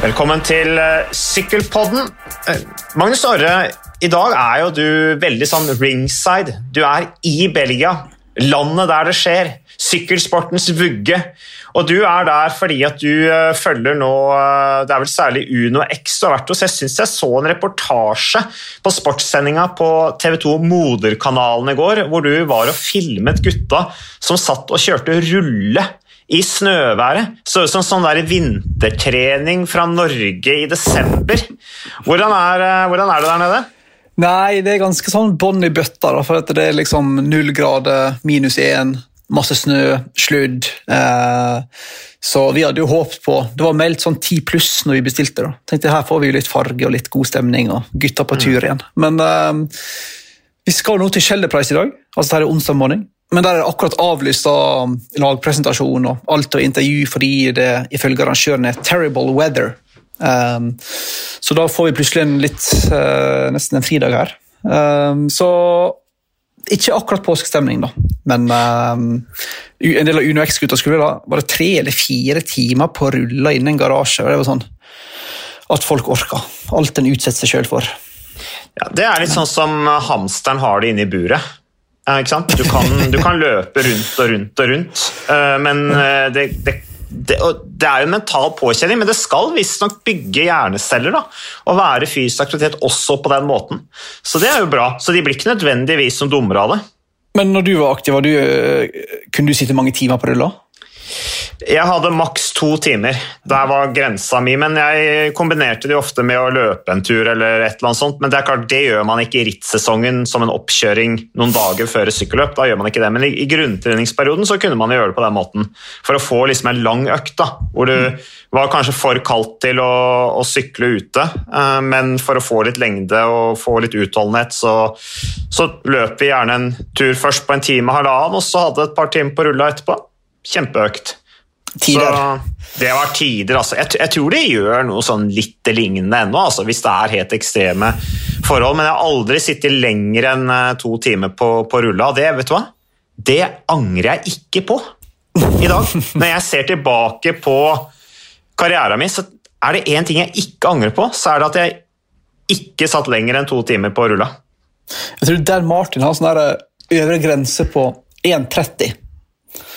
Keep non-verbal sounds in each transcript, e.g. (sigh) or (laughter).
Velkommen til uh, Sykkelpodden. Uh, Magnus Orre, i dag er jo du veldig sånn ringside. Du er i Belgia, landet der det skjer. Sykkelsportens vugge. Og du er der fordi at du uh, følger nå Det er vel særlig Uno X du har vært hos. Jeg syns jeg så en reportasje på sportssendinga på TV2 Moderkanalen i går, hvor du var og filmet gutta som satt og kjørte rulle i snøværet. Så ut som sånn der vintertrening fra Norge i desember. Hvordan er, hvordan er det der nede? Nei, det er ganske sånn bånn i bøtta. Da, for det er liksom null grader, minus én, masse snø, sludd. Eh, så vi hadde jo håpet på Det var meldt sånn ti pluss når vi bestilte. da. Tenkte Her får vi litt farge og litt god stemning, og gutta på tur igjen. Men eh, vi skal nå til Kjelderpreis i dag. altså det er onsdag morgen. Men der er det akkurat avlyst av lagpresentasjon og alt og intervju fordi det ifølge arrangøren er 'terrible weather'. Um, så da får vi plutselig en litt, uh, nesten en fridag her. Um, så ikke akkurat påskestemning, da. Men um, en del av UnoX-gutta skulle da var det tre eller fire timer på å rulle innen en garasje. og Det var sånn at folk orka. Alt en utsetter seg sjøl for. Ja, Det er litt sånn som hamsteren har det inne i buret. Du kan, du, kan, løpe rundt og rundt og rundt, eh, men eh, det, det, det, det er jo en mental påkjenning, men det skal visstnok bygge hjerneceller da, og være fysisk aktivitet også på den måten. Så det er jo bra. Så de blir ikke nødvendigvis som dummere av det. Men når du var aktiv, var du, eh, kunne du sitte mange timer på rulla? Jeg hadde maks to timer. Der var grensa mi. Men jeg kombinerte det ofte med å løpe en tur eller et eller annet sånt. Men det er klart, det gjør man ikke i rittsesongen som en oppkjøring noen dager før sykkelløp. Da gjør man ikke det. Men i, i grunntreningsperioden så kunne man gjøre det på den måten. For å få liksom en lang økt da, hvor du var kanskje for kaldt til å, å sykle ute. Eh, men for å få litt lengde og få litt utholdenhet, så, så løp vi gjerne en tur først på en time, halvannen, og så hadde et par timer på rulla etterpå kjempeøkt. Tider. Så det var tider, altså. Jeg, jeg, tror det gjør noe sånn litt lignende ennå, altså, hvis det er helt ekstreme forhold. Men jeg har aldri sittet lenger enn eh, to timer på, på rulla. Det, vet du hva? det angrer jeg ikke på i dag. (laughs) Når jeg ser tilbake på karrieren min, så er det én ting jeg ikke angrer på, så er det at jeg ikke satt lenger enn to timer på rulla. Jeg tror Dan Martin har sånn eh, øvre grense på 1,30.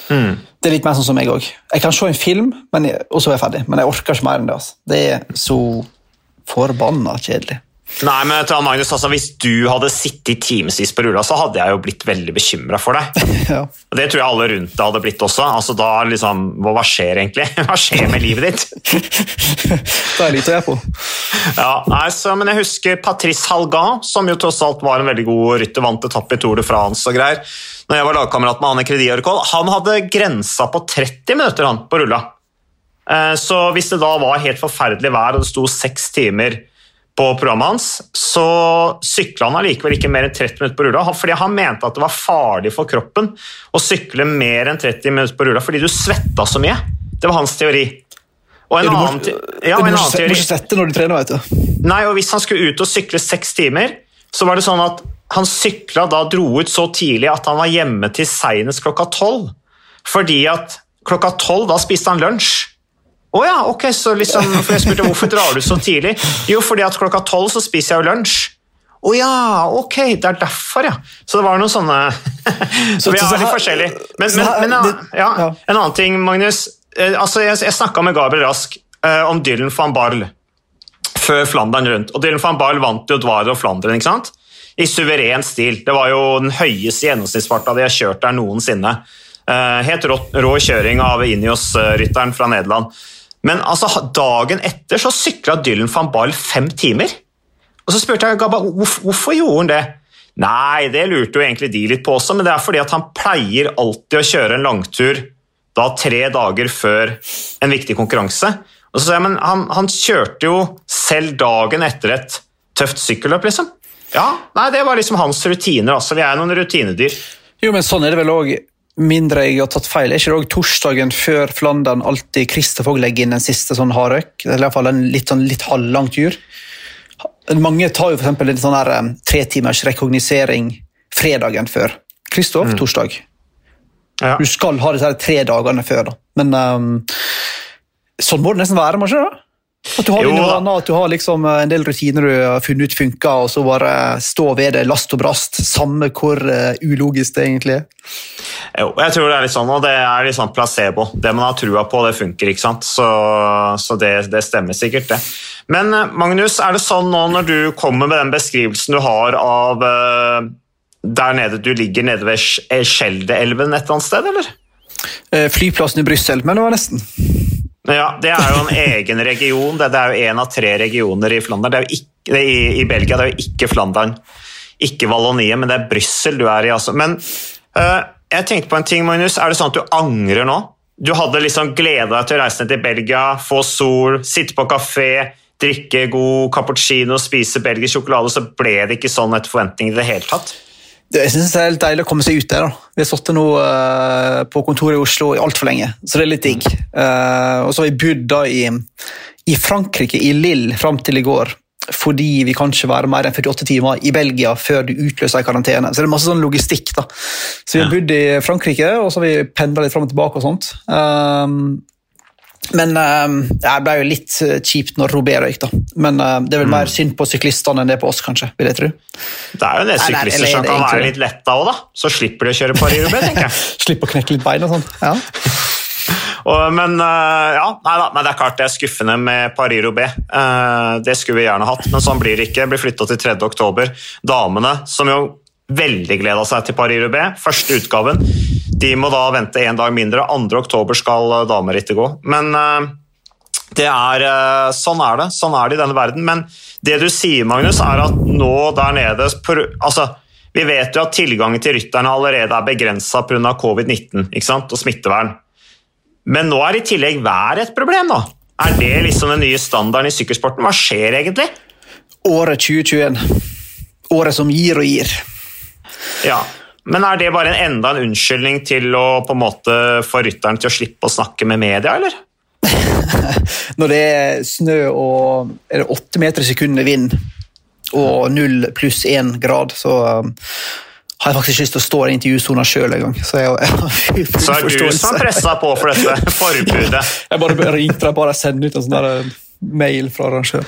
Mm. Det er litt mer sånn som meg òg. Jeg kan se en film, og så er jeg ferdig. Men jeg orker ikke mer enn det. Altså. Det er så forbanna kjedelig. Nei, men Magnus, altså, Hvis du hadde sittet i timevis på rulla, så hadde jeg jo blitt veldig bekymra for deg. (laughs) ja. Og Det tror jeg alle rundt deg hadde blitt også. Altså, da liksom, Hva skjer egentlig? (laughs) Hva skjer med livet ditt? (laughs) det er litt å gjøre på. Ja, nei, så, men Jeg husker Patrice Halgan, som jo tross alt var en veldig god rytter, vant etappe i Tour de France og greier når jeg var lagkamerat med Anne Kredi Orkol, han hadde grensa på 30 minutter han, på rulla. Eh, så hvis det da var helt forferdelig vær og det sto seks timer på programmet hans, så sykla han allikevel ikke mer enn 30 minutter på rulla. Fordi han mente at det var farlig for kroppen å sykle mer enn 30 minutter på rulla fordi du svetta så mye. Det var hans teori. Og en, må, annen, ja, en annen teori Du må ikke svette når du trener, vet du. Nei, og hvis han skulle ut og sykle seks timer, så var det sånn at han sykla da dro ut så tidlig at han var hjemme til seinest klokka tolv. Fordi at klokka tolv, da spiste han lunsj. Å oh ja, ok, så liksom, for jeg spurte hvorfor drar du så tidlig. Jo, fordi at klokka tolv så spiser jeg jo lunsj. Å oh ja, ok, det er derfor, ja. Så det var noen sånne (laughs) Så vi er litt forskjellige. Men, men, men ja, en annen ting, Magnus. Eh, altså, jeg, jeg snakka med Gabriel Rask uh, om Dylan van Barl før Flandern rundt. Og Dylan van Barl vant jo Dvare og Flandern, ikke sant? i suveren stil. Det var jo den høyeste gjennomsnittsfarta de har kjørt der noensinne. Uh, helt rå, rå kjøring av Inios-rytteren fra Nederland. Men altså, dagen etter så sykla Dylan van Ball fem timer. Og Så spurte jeg Gabba hvorfor, gjorde han det. Nei, det lurte jo egentlig de litt på også, men det er fordi at han pleier alltid å kjøre en langtur da tre dager før en viktig konkurranse. Og så sa jeg, men han, han kjørte jo selv dagen etter et tøft sykkelløp, liksom. Ja, nei, Det var liksom hans rutiner. altså. Vi er noen rutinedyr. Jo, men sånn er det vel òg, mindre jeg har tatt feil. Er ikke det òg torsdagen før Flandern alltid Kristoffer legger inn en siste sånn hardøk? Eller iallfall en litt, sånn, litt halvlang tur. Mange tar jo f.eks. en sånn her um, tretimers rekognosering fredagen før. Kristoff, mm. torsdag. Ja. Du skal ha disse tre dagene før, da. Men um, sånn må det nesten være, må ikke det? At du har, Jo noe at du har liksom en del rutiner du har funnet ut funker, og så bare stå ved det last og brast, samme hvor eh, ulogisk det egentlig er. Jo, jeg tror det er litt sånn, og det er litt sånn placebo. Det man har trua på, det funker, ikke sant? Så, så det, det stemmer sikkert, det. Men eh, Magnus, er det sånn nå når du kommer med den beskrivelsen du har av uh, der nede du ligger nede ved Sk- eh, Skjeldeelven et eller annet sted, eller? Eh, Flyplassen i Brussel, men det var nesten. Ja, Det er jo en egen region. Det, er jo én av tre regioner i ikke, i, I Belgia det er jo ikke Flandern, ikke Valloniet, men det er Brussel du er i. altså. Men uh, jeg tenkte på en ting, Magnus. Er det sånn at du angrer nå? Du hadde liksom gleda deg til å reise ned til Belgia, få sol, sitte på kafé, drikke god cappuccino, spise belgisk sjokolade, så ble det ikke sånn etter forventning i det hele tatt? Jeg synes det er helt deilig å komme seg ut der. da. Vi har sittet nå uh, på kontoret i Oslo altfor lenge, så det er litt digg. Uh, og så har vi bodd da i, i Frankrike, i Lille, fram til i går. Fordi vi kan ikke være mer enn 48 timer i Belgia før du utløser en karantene. Så det er masse sånn logistikk. da. Så vi har bodd i Frankrike, og så har vi pendla litt fram og tilbake. og sånt. Um, men det ble jo litt eh, kjipt når Robero gikk, da. Men eh, det er vel mer synd på syklistene enn det er på oss, kanskje. vil jeg tro. Det er jo en del syklister som kan være litt letta òg, da. Så slipper de å kjøre Paris-Roubais, (laughs) tenker jeg. slipper å knekke litt bein og sånn. Ja. (laughs) Men øh, ja, nei da, nei, det er klart det er skuffende med Paris-Roubais. Eh, det skulle vi gjerne hatt, men sånn blir det ikke. Det blir flytta til 3. oktober. Damene, som jo veldig gleda seg til Paris-Roubais, første utgaven, de må da vente en dag mindre. 2. oktober skal eh, damerittet gå. Men eh, det er, eh, sånn er det. Sånn er det i denne verden. Men det du sier, Magnus, er at nå der nede altså, Vi vet jo at tilgangen til rytterne allerede er begrensa pga. covid-19 ikke sant? og smittevern. Men nå er i tillegg været et problem, da. Er det liksom den nye standarden i sykkelsporten? Hva skjer egentlig? Året 2021. Året som gir og gir. Ja, Men er det bare en enda en unnskyldning til å på en måte få rytteren til å slippe å snakke med media, eller? (laughs) Når det er snø og er det åtte meter i sekundet vind og null pluss én grad, så um, har jeg faktisk ikke lyst til å stå i intervjusona sjøl engang. Så jeg, (laughs) jeg Så er du som pressa på for dette (laughs) forbudet. Jeg bare ringte deg bare sende ut en sånn eh, mail fra arrangøren.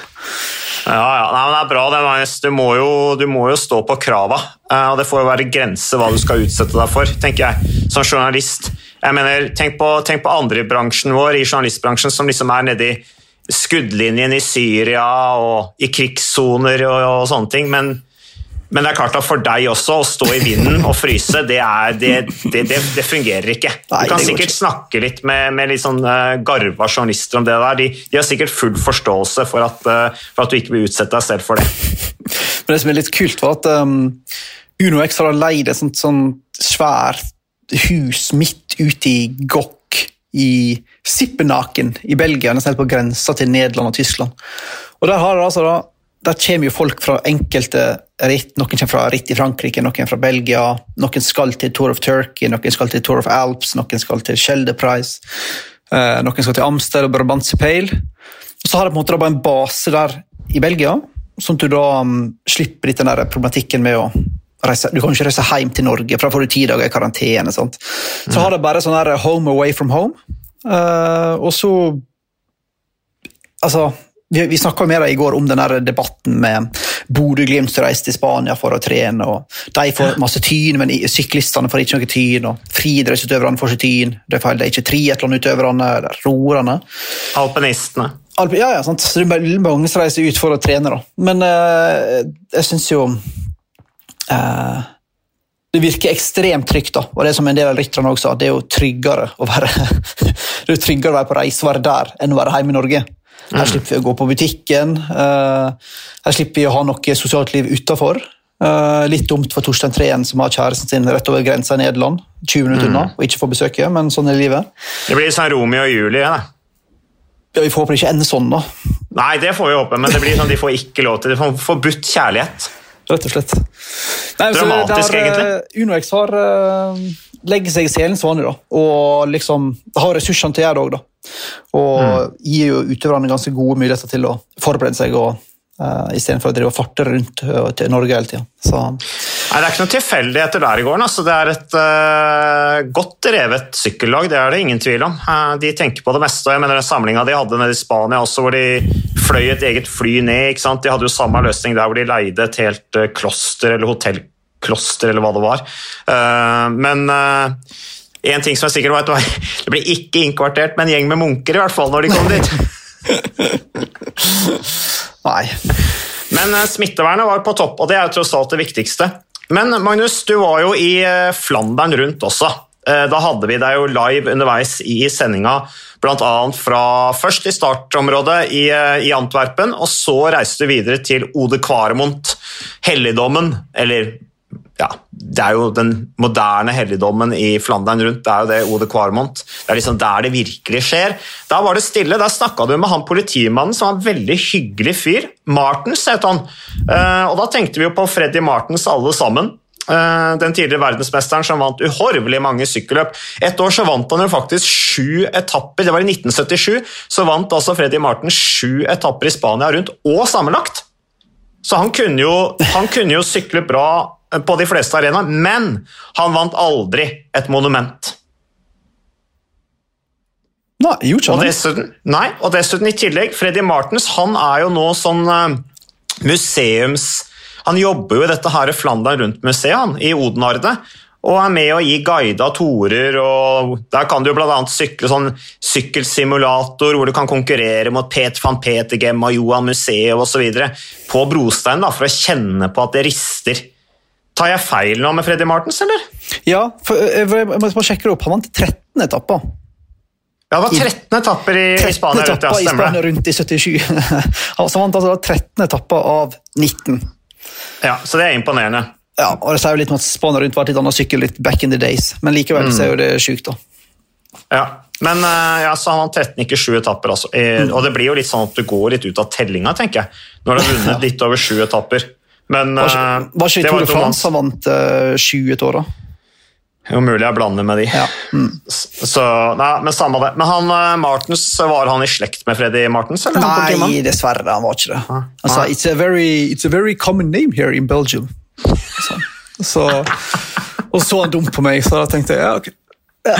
Ja, ja, Nei, det er bra. det, Magnus. Du må jo, du må jo stå på krava. eh, Og det får jo være grenser hva du skal utsette deg for, tenker jeg, som journalist. Jeg mener, Tenk på, tenk på andre i bransjen vår, i journalistbransjen, som liksom er nedi skuddlinjen i Syria og i krigssoner og, og sånne ting. Men, men det er klart at for deg også, å stå i vinden og fryse, det, er, det, det, det, det fungerer ikke. Du kan sikkert snakke litt med, med litt sånn uh, garva journalister om det der. De, de har sikkert full forståelse for at, eh, for at du ikke vil utsette deg selv for det. Men det som er litt kult, var at um, Uno X har leid et sånt, sånt svært hus midt ute i Gokk i Sippenaken i Belgia, nesten helt på grensa til Nederland og Tyskland. Og der, har det altså da, der kommer jo folk fra enkelte ritt. Noen kommer fra ritt i Frankrike, noen fra Belgia. Noen skal til Tour of Turkey, noen skal til Tour of Alps, noen skal til Schelde Prize. eh, noen skal til Amster og Brabantse Pale. Og så har de på en måte bare en base der i Belgia, sånn at du da um, slipper litt den der problematikken med å reise, Du kan jo ikke reise hjem til Norge, for da får du ti dager i karantene. Sant? Så har de bare sånn her home away from home. Eh, og så Altså, vi, vi snakka med deg i går om den debatten med Bodø-Glimt som reiste til Spania for å trene. og De får masse tyn, men syklistene får ikke noe tyn. og Friidrettsutøverne får ikke tyn. Det er feil, det er ikke triatlonutøverne eller roerne. Alpinistene. Alp, ja, ja, sant. Så det er mange som reiser ut for å trene, da. Men eh, jeg syns jo eh, Det virker ekstremt trygt, da. Og det som en del av rytterne også det er jo tryggere å være (laughs) det er tryggere å være på reise og være der enn å være hjemme i Norge. Her slipper vi å gå på butikken. eh, her slipper vi å ha noe sosialt liv utafor. litt dumt for Torstein Treen, som har kjæresten sin rett over grensa i Nederland, 20 minutter unna, og ikke får besøke, men sånn er livet. Det blir sånn Romeo og Julie. Da. Ja, vi får håpe det ikke ender sånn, da. Nei, det får vi håpe, men det blir sånn de får ikke lov til. De får forbudt kjærlighet. Rett og slett. Nei, Dramatisk, der, egentlig. eh, UnoX har legger seg i selen som da. Og liksom har ressursene til å gjøre det òg, da. Og Mm. gir jo utøverne ganske gode muligheter til å forberede seg, og uh, istedenfor å drive og farte rundt uh, til Norge hele tida. Så Nei, Det er ikke noen tilfeldigheter der i gården. Altså, det er et uh, godt drevet sykkellag, det er det ingen tvil om. Uh, de tenker på det meste. og jeg mener Den samlinga de hadde nede i Spania også, hvor de fløy et eget fly ned. De hadde jo samme løsning der hvor de leide et helt kloster eller hotellkloster eller hva det var. men en ting som er sikkert var at det (laughs) ble ikke innkvartert med en gjeng med munker, i hvert fall når de kom dit. (laughs) Nei. Men smittevernet var på topp, og det er jo tross alt det viktigste. Men Magnus, du var jo i eh, Flandern rundt også. Eh, da hadde vi deg jo live underveis i sendinga, bl.a. fra først i startområdet i, eh, i, Antwerpen, og så reiste du videre til Ode Kvaremont, helligdommen, eller ja, det er jo den moderne helligdommen i Flandern rundt. Det er jo det Ode Kvarmont. Det er liksom der det virkelig skjer. Da var det stille. Der snakka du med han politimannen som var en veldig hyggelig fyr. Martens het han. Eh, og da tenkte vi jo på Freddy Martens alle sammen. Eh, den tidligere verdensmesteren som vant uhorvelig mange sykkelløp. Et år så vant han jo faktisk sju etapper. Det var i 1977. Så vant altså Freddy Martens sju etapper i Spania rundt, og sammenlagt. Så han kunne jo, han kunne jo sykle bra på de fleste arenaer, men han vant aldri et monument. Nei, gjorde og dessuten, nei, og dessuten i tillegg, Freddy Martens han er jo nå sånn uh, museums... Han jobber jo i dette her Flandern rundt-museet i Odenarde, og er med å gi guida torer. og Der kan du bl.a. sykle sånn sykkelsimulator hvor du kan konkurrere mot Pet van Petergem og Johan museet osv. på brostein da, for å kjenne på at det rister. Tar jeg feil nå med Freddy Martens, eller? Ja, for, eh, jeg må sjekke det opp. Han vant 13 etapper. Ja, det var 13 etapper i, 13 i Spania, etapper rundt, ja, i Spania rundt i 77. altså, (laughs) han vant altså 13 etapper av 19. Ja, Så det er imponerende. Ja, og det sier jo litt om at Spania rundt var et litt annet sykkel litt back in the days, men likevel mm. så er jo det sjukt, da. Ja, men eh, ja, så han 13, ikke 7 etapper. Altså. Mm. Og det blir jo litt sånn at du går litt ut av tellinga, tenker jeg, når du har vunnet (laughs) litt over 7 etapper. Men Var ikke, eh, var ikke det Tour de France han vant uh, sju et år, da? Jo, mulig jeg blander med de. Ja. Mm. Så, nei, men samme det. Men han, uh, Martens, var han i slekt med Freddy Martens? Eller? Nei, dessverre. Han var ikke det. Han sa it's a, very, it's a very common name here in Belgium. Så, så, og så han dumt på meg, så da tenkte jeg ja, ok. Ja.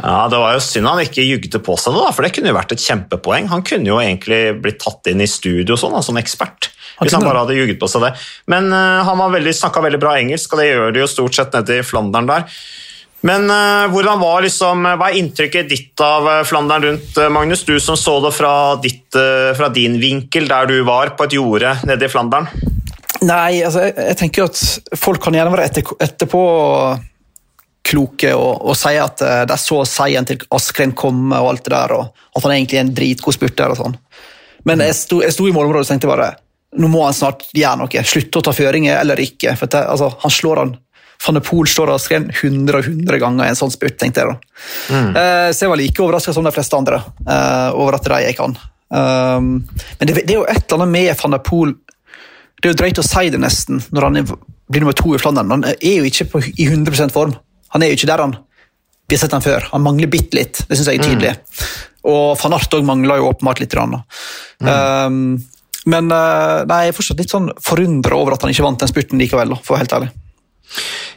Ja, Det var jo synd han ikke jugde på seg da for det kunne jo vært et kjempepoeng. Han kunne jo egentlig blitt tatt inn i studio sånn, som ekspert. Hvis han bare hadde ljuget på seg det. Men uh, han var veldig, snakka veldig bra engelsk, og det gjør de jo stort sett nede i Flandern der. Men uh, hvordan var liksom, hva er inntrykket ditt av uh, Flandern rundt, Magnus? Du som så det fra, ditt, fra, din vinkel, der du var på et jorde nede i Flandern. Nei, altså, jeg, jeg tenker at folk kan gjerne være etter, etterpå kloke og, og si at de så seieren til Askren komme og alt det der, og at han egentlig er en dritgod spurter og sånn. Men jeg sto, jeg sto i målområdet og tenkte bare nå må han snart gjøre noe. Slutte å ta føringer eller ikke. for det, altså, Han slår han. Van de Poel står og skrev 100 og 100 ganger i en sånn spurt, tenkte jeg da. Mm. Eh, så jeg var like overraska som de fleste andre eh, over at de gikk an. Um, men det, det, er jo et eller annet med van de Poel Det er jo drøyt å si det, nesten, når han er, blir nummer to i Flandern. Han er jo ikke på, i 100% form. Han er jo ikke der han Vi har sett han før. Han mangler bitte litt, det syns jeg er tydelig. Mm. Og van Art mangler jo åpenbart litt. Mm. Um, men eh, nei, jeg er fortsatt litt sånn forundra over at han ikke vant den spurten likevel. for å være helt ærlig.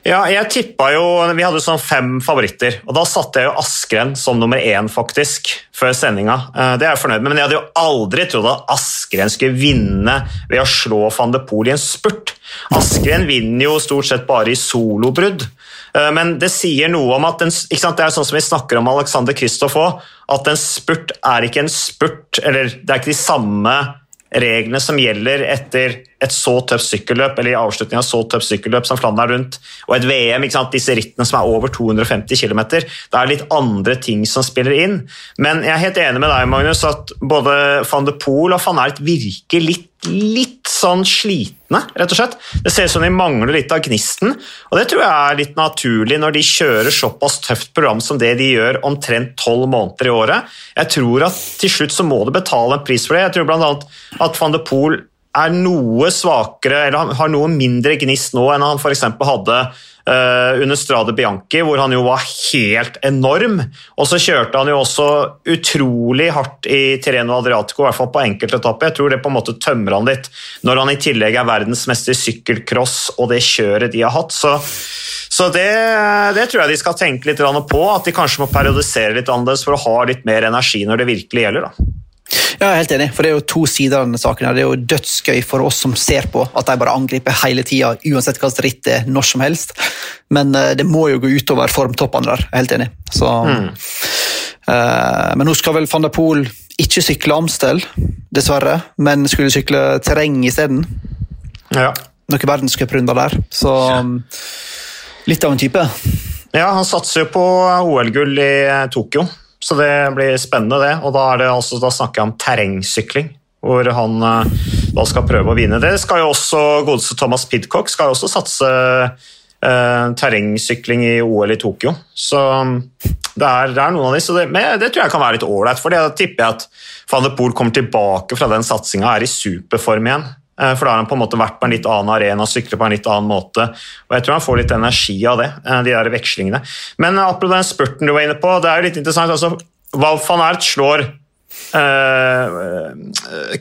Ja, jeg tippa jo Vi hadde sånn fem favoritter, og da satte jeg jo Askren som nummer én, faktisk, før sendinga. Eh, det er jeg fornøyd med, men jeg hadde jo aldri trodd at Askren skulle vinne ved å slå van de Poel i en spurt. Askren vinner jo stort sett bare i solobrudd. Eh, men det sier noe om at en, Det er sånn som vi snakker om Alexander Kristoff òg, at en spurt er ikke en spurt, eller det er ikke de samme reglene som gjelder etter et så tøft sykkelløp, eller i avslutningen av så tøft sykkelløp som Flandern rundt, og et VM, disse rittene som er over 250 km. Det er litt andre ting som spiller inn. Men jeg er helt enig med deg, Magnus, at både van de Poel og van Ert virker litt, litt sånn slitne, rett og slett. Det ser ut som de mangler litt av gnisten, og det tror jeg er litt naturlig når de kjører såpass tøft program som det de gjør omtrent tolv måneder i året. Jeg tror at til slutt så må du betale en pris for det. Jeg tror bl.a. at van de Poel er noe svakere, eller har noe mindre gnist nå enn han f.eks. hadde uh, under Strade Bianchi, hvor han jo var helt enorm. Og så kjørte han jo også utrolig hardt i Tireno Adriatico, i hvert fall på enkeltetappe. Jeg tror det på en måte tømmer han litt, når han i tillegg er verdensmester i sykkelcross og det kjøret de har hatt. så så det, det, tror jeg de skal tenke litt på, at de kanskje må periodisere litt annerledes for å ha litt mer energi når det virkelig gjelder. da. Ja, jeg er helt enig, for Det er jo to sider av denne saken. Det er jo dødsgøy for oss som ser på, at de bare angriper hele tida, uansett hva ritt det er, når som helst. Men uh, det må jo gå utover formtoppene der. Jeg er helt enig. Så, mm. uh, men nå skal vel van der Poel ikke sykle Amstel, dessverre, men skulle sykle terreng isteden. Ja. Noen verdenscuprunder der. Så um, Litt av en type. Ja, han satser jo på OL-gull i Tokyo, så det blir spennende, det. Og da, det altså, da snakker jeg om terrengsykling, hvor han eh, da skal prøve å vinne. Det skal jo også godeste Thomas Pidcock skal jo også satse eh, terrengsykling i OL i Tokyo. Så mm, det er, det er noen av så det, men det tror jeg kan være litt ålreit. For da tipper jeg at van de Poel kommer tilbake fra den satsinga, er i superform igjen. Eh, for da har han på en måte vært på en litt annen arena, og sykler på en litt annen måte. og Jeg tror han får litt energi av det, eh, de der vekslingene. Men apropos den spurten du var inne på, det er jo litt interessant. altså Val van Ert slår uh,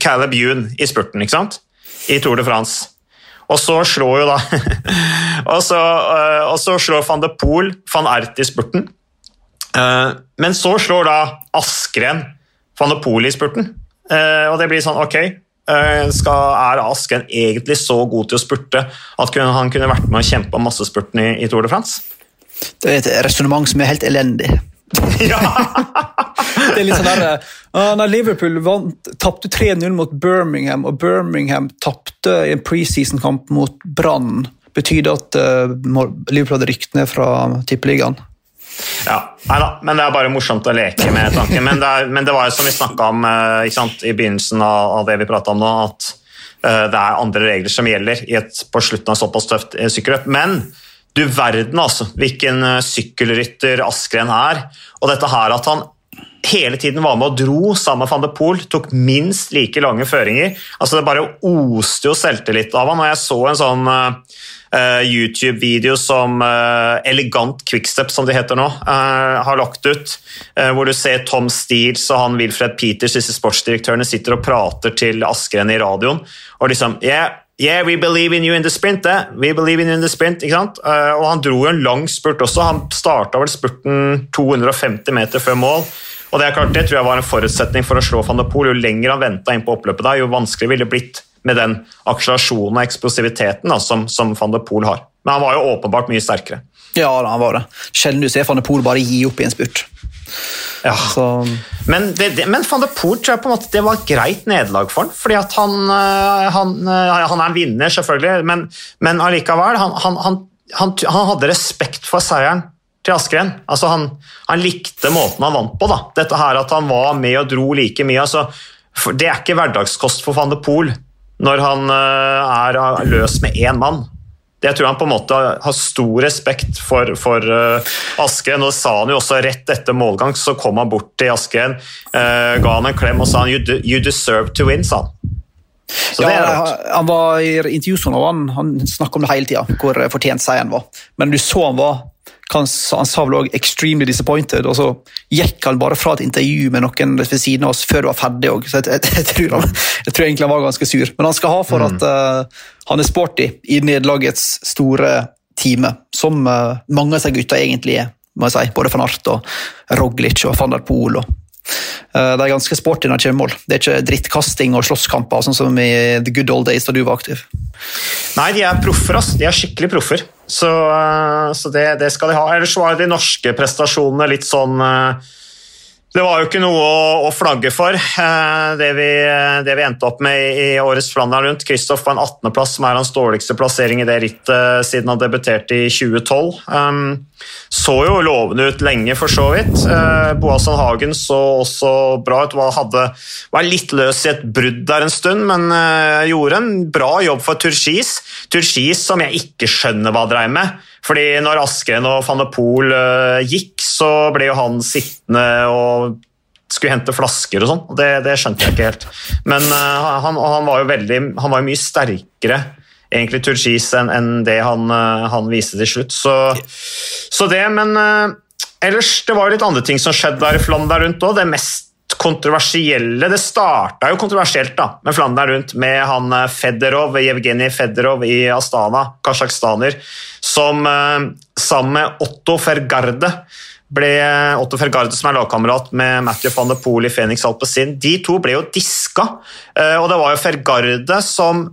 Caleb Youn i spurten, ikke sant? I Tour de France. Og så slår jo da (laughs) og, så, uh, og så slår van de Poel van Ert i spurten. Uh, men så slår da Askren van de Poel i spurten. og det blir sånn, ok, Eh, skal, er Asken egentlig så god til å spurte at han kunne vært med kjempe om massespurten i, i Tour de France? Det er et resonnement som er helt elendig. (laughs) Ja. det er litt sånn derre uh, når Liverpool tapte 3-0 mot Birmingham, og Birmingham tapte i en preseason-kamp mot Brann, betyr det at uh, Liverpool hadde rykt ned fra tippeligaen? Ja, Neida, men Det er bare morsomt å leke med tanken. Men det, er, men det var jo som vi snakka om eh, sant, i begynnelsen av, av, det vi prata om nå, at uh, det er andre regler som gjelder et, på slutten av såpass tøft uh, sykkelløp. Men du verden altså, hvilken sykkelrytter Askren er. Og dette her at han hele tiden var med og dro sammen med van de Poel, tok minst like lange føringer. altså Det bare oste jo selvtillit av han, og jeg så en sånn YouTube-video som uh, Elegant Quickstep, som de heter nå, uh, har lagt ut. hvor du ser Tom Steels og han Wilfred Peters, disse sportsdirektørene, sitter og prater til Askren i radioen. og liksom yeah, Yeah, we believe in you in the sprint. Eh? We believe in you in the sprint, ikke sant? Og Han dro jo en lang spurt også. Han starta vel spurten 250 meter før mål. Og Det er klart, det tror jeg var en forutsetning for å slå van de Poel. Jo lenger han venta inn på oppløpet, da, jo vanskeligere ville det blitt med den akselerasjonen og eksplosiviteten da, som, som van de Poel har. Men han var jo åpenbart mye sterkere. Ja, han var det. Sjelden du ser van de Poel bare gi opp i en spurt. Ja. Men, det, det, men, van de Poel tror jeg på en måte det var et greit nederlag for han, fordi at han, eh, han, eh, han er en vinner, selvfølgelig, men, men allikevel han, han, hadde respekt for seieren til Askren. Altså han, likte måten han vant på. da. Dette her At han var med og dro like mye. Altså, det er ikke hverdagskost for van de Poel når han uh, er løs med én mann. Det tror jeg han på en måte har stor respekt for, for uh, Askren. og det sa han jo også Rett etter målgang så kom han bort til Askren, uh, ga han en klem og sa han, you, you deserve to win, sa han. Så ja, han var i intervjusonen han, han snakket om det hele tida, hvor fortjent seieren var. Men du så han var han, han sa vel òg 'extremely disappointed', og så gikk han bare fra et intervju med noen ved siden av oss før det var ferdig òg. Så jeg, jeg, jeg, tror han, jeg, tror egentlig han var ganske sur. Men han skal ha for mm. at uh, han er sporty i nederlagets store time, som uh, mange av seg gutta egentlig er. må jeg si. Både van Art og Roglic og van der Poel. Og, uh, det er ganske sporty når det kommer mål. Det er ikke drittkasting og slåsskamper, sånn som i the good old days da du var aktiv. Nei, de er proffer. ass. De er skikkelig proffer. Så, eh, så det, det, skal de ha. Ellers var de norske prestasjonene litt sånn eh, det var jo ikke noe å, flagge for, eh, det vi, det vi, endte opp med i årets Flandern rundt. Kristoff på en 18.-plass, som er hans dårligste plassering i det rittet siden han debuterte i 2012. Um, så jo lovende ut lenge, for så vidt. Boasson Hagen så også bra ut. Var, hadde, var litt løs i et brudd der en stund, men gjorde en bra jobb for Turkis. Turkis som jeg ikke skjønner hva dreier med. Fordi når Askren og van de Poel uh, gikk, så ble jo han sittende og skulle hente flasker og sånn. Det, det, skjønte jeg ikke helt. Men uh, han, han, var jo veldig, han var mye sterkere egentlig Turgis enn en det han, eh, han viste til slutt. Så, så det, men eh, ellers det var jo litt andre ting som skjedde der i Flandern rundt òg. Det mest kontroversielle Det starta jo kontroversielt da, med Flandern rundt, med han eh, Federov, Jevgenij Federov i Astana, kasjokhstaner, som eh, sammen med Otto Fergarde ble Otto Fergarde, som er lagkamerat med Matthew van de Poel i Phoenix Alpezin, de to ble jo diska. Eh, og det var jo Fergarde som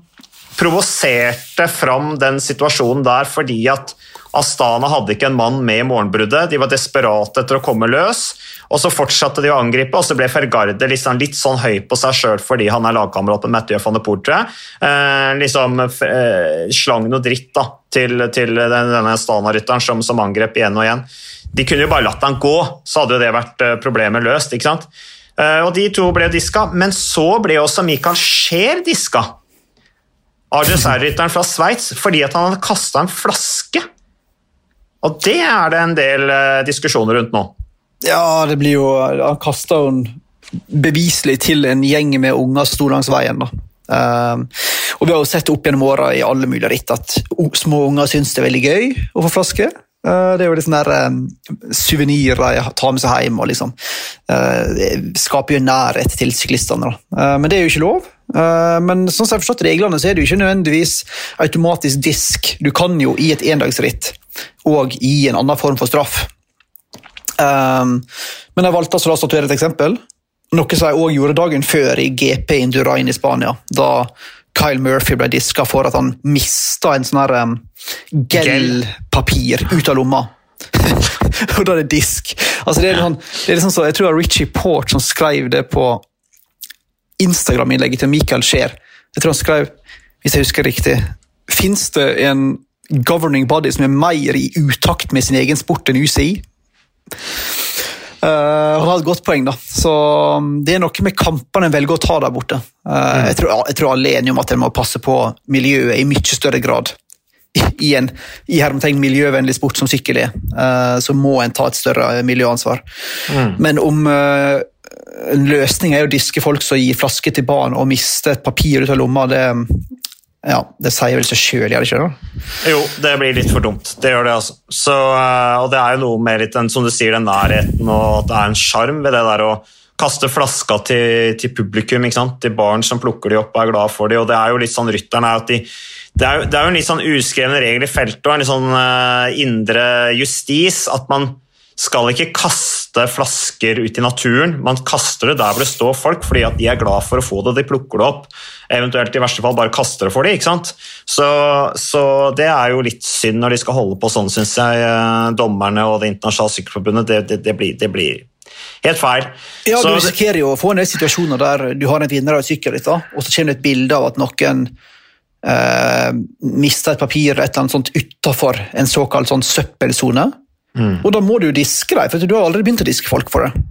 provoserte fram den situasjonen der fordi at Astana hadde ikke en mann med i morgenbruddet. De var desperate etter å komme løs. Og Så fortsatte de å angripe, og så ble Fergarde liksom litt sånn høy på seg sjøl fordi han er lagkamerat med Mathieu van de Portre. Eh, liksom eh, slang noe dritt da, til, til denne Stana-rytteren som, som, angrep igjen og igjen. De kunne jo bare latt han gå, så hadde jo det vært eh, problemet løst. ikke sant? Eh, og De to ble diska, men så ble også Michael Scheer diska. AGSR-rytteren fra Sveits fordi at han hadde kasta en flaske. Og det er det en del eh, diskusjoner rundt nå. Ja, det blir jo Han kaster hun beviselig til en gjeng med unger som sto langs veien. da. Um, og Vi har jo sett opp gjennom åra i alle mulige ritt at små unger syns det er veldig gøy å få flaske. Uh, det er jo litt sånn der um, suvenirer de tar med seg hjem og liksom uh, skaper jo nærhet til syklistene. Uh, men det er jo ikke lov. men sånn som jeg har forstått reglene, så er det jo ikke nødvendigvis automatisk disk. Du kan jo i et endagsritt og i en annen form for straff. Um, men jeg valgte altså å statuere et eksempel, noe som jeg òg gjorde dagen før i GP Indurain i Spania. Da Kyle Murphy ble diska for at han mista en sånn um, gel-papir ut av lomma. (laughs) og da er det disk. Altså, det er sånn, det er liksom så, jeg tror det var Richie Port som skrev det på Instagram-innlegget til Michael Scheer. Jeg tror han skrev, hvis jeg husker riktig Fins det en governing body som er mer i utakt med sin egen sport enn UCI? Uh, han har et godt poeng, da. Så um, Det er noe med kampene en velger å ta der borte. Uh, mm. jeg, tror, jeg, tror, alle er enige om at en må passe på miljøet i mye større grad. (laughs) I en i hermetegn miljøvennlig sport som sykkel er, uh, så må en ta et større miljøansvar. Mm. Men om en løsning er å diske folk som gir flaske til barn og miste et papir ut av lomma, det, ja, Det sier vel seg sjøl, gjør det ikke det? Jo, det blir litt for dumt. Det gjør det, altså. Så, eh, og det er jo noe med litt den, som du sier, den nærheten og at det er en sjarm ved det der å kaste flaska til, til publikum, ikke sant? til barn som plukker de opp og er glad for de, og det er jo litt sånn rytteren er at de det er, det er jo en litt sånn uskreven regel i feltet og en litt sånn uh, indre justis at man skal ikke kaste flasker ut i naturen. Man kaster det der hvor det står folk, fordi at de er glad for å få det, de plukker det opp. Eventuelt i verste fall bare kaster det for dem. ikke sant? Så, så det er jo litt synd når de skal holde på sånn, syns jeg. Eh, dommerne og Det internasjonale sykkelforbundet. Det, det, det, blir, det, blir, helt feil. Ja, Du risikerer jo å få en del situasjoner der du har en vinner av et sykkelritt, og så kommer det et bilde av at noen eh, mister et papir et eller annet sånt utafor en såkalt sånn søppelsone. Mm. Og da må du jo diske dem, for du har aldri begynt å diske folk for det.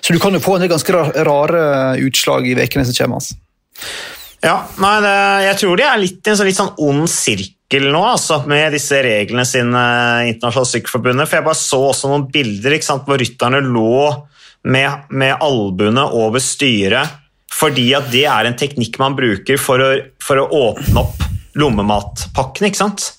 Så du kan jo få en del ganske rare utslag i ukene som kommer. Altså. Ja, nei, det, jeg tror de er litt i en sånn, litt sånn ond sirkel nå, altså, med disse reglene sine internasjonale sykkelforbundet. For jeg bare så også noen bilder sant, hvor rytterne lå med, med albuene over styret, fordi at det er en teknikk man bruker for å, for å åpne opp lommematpakkene. ikke sant?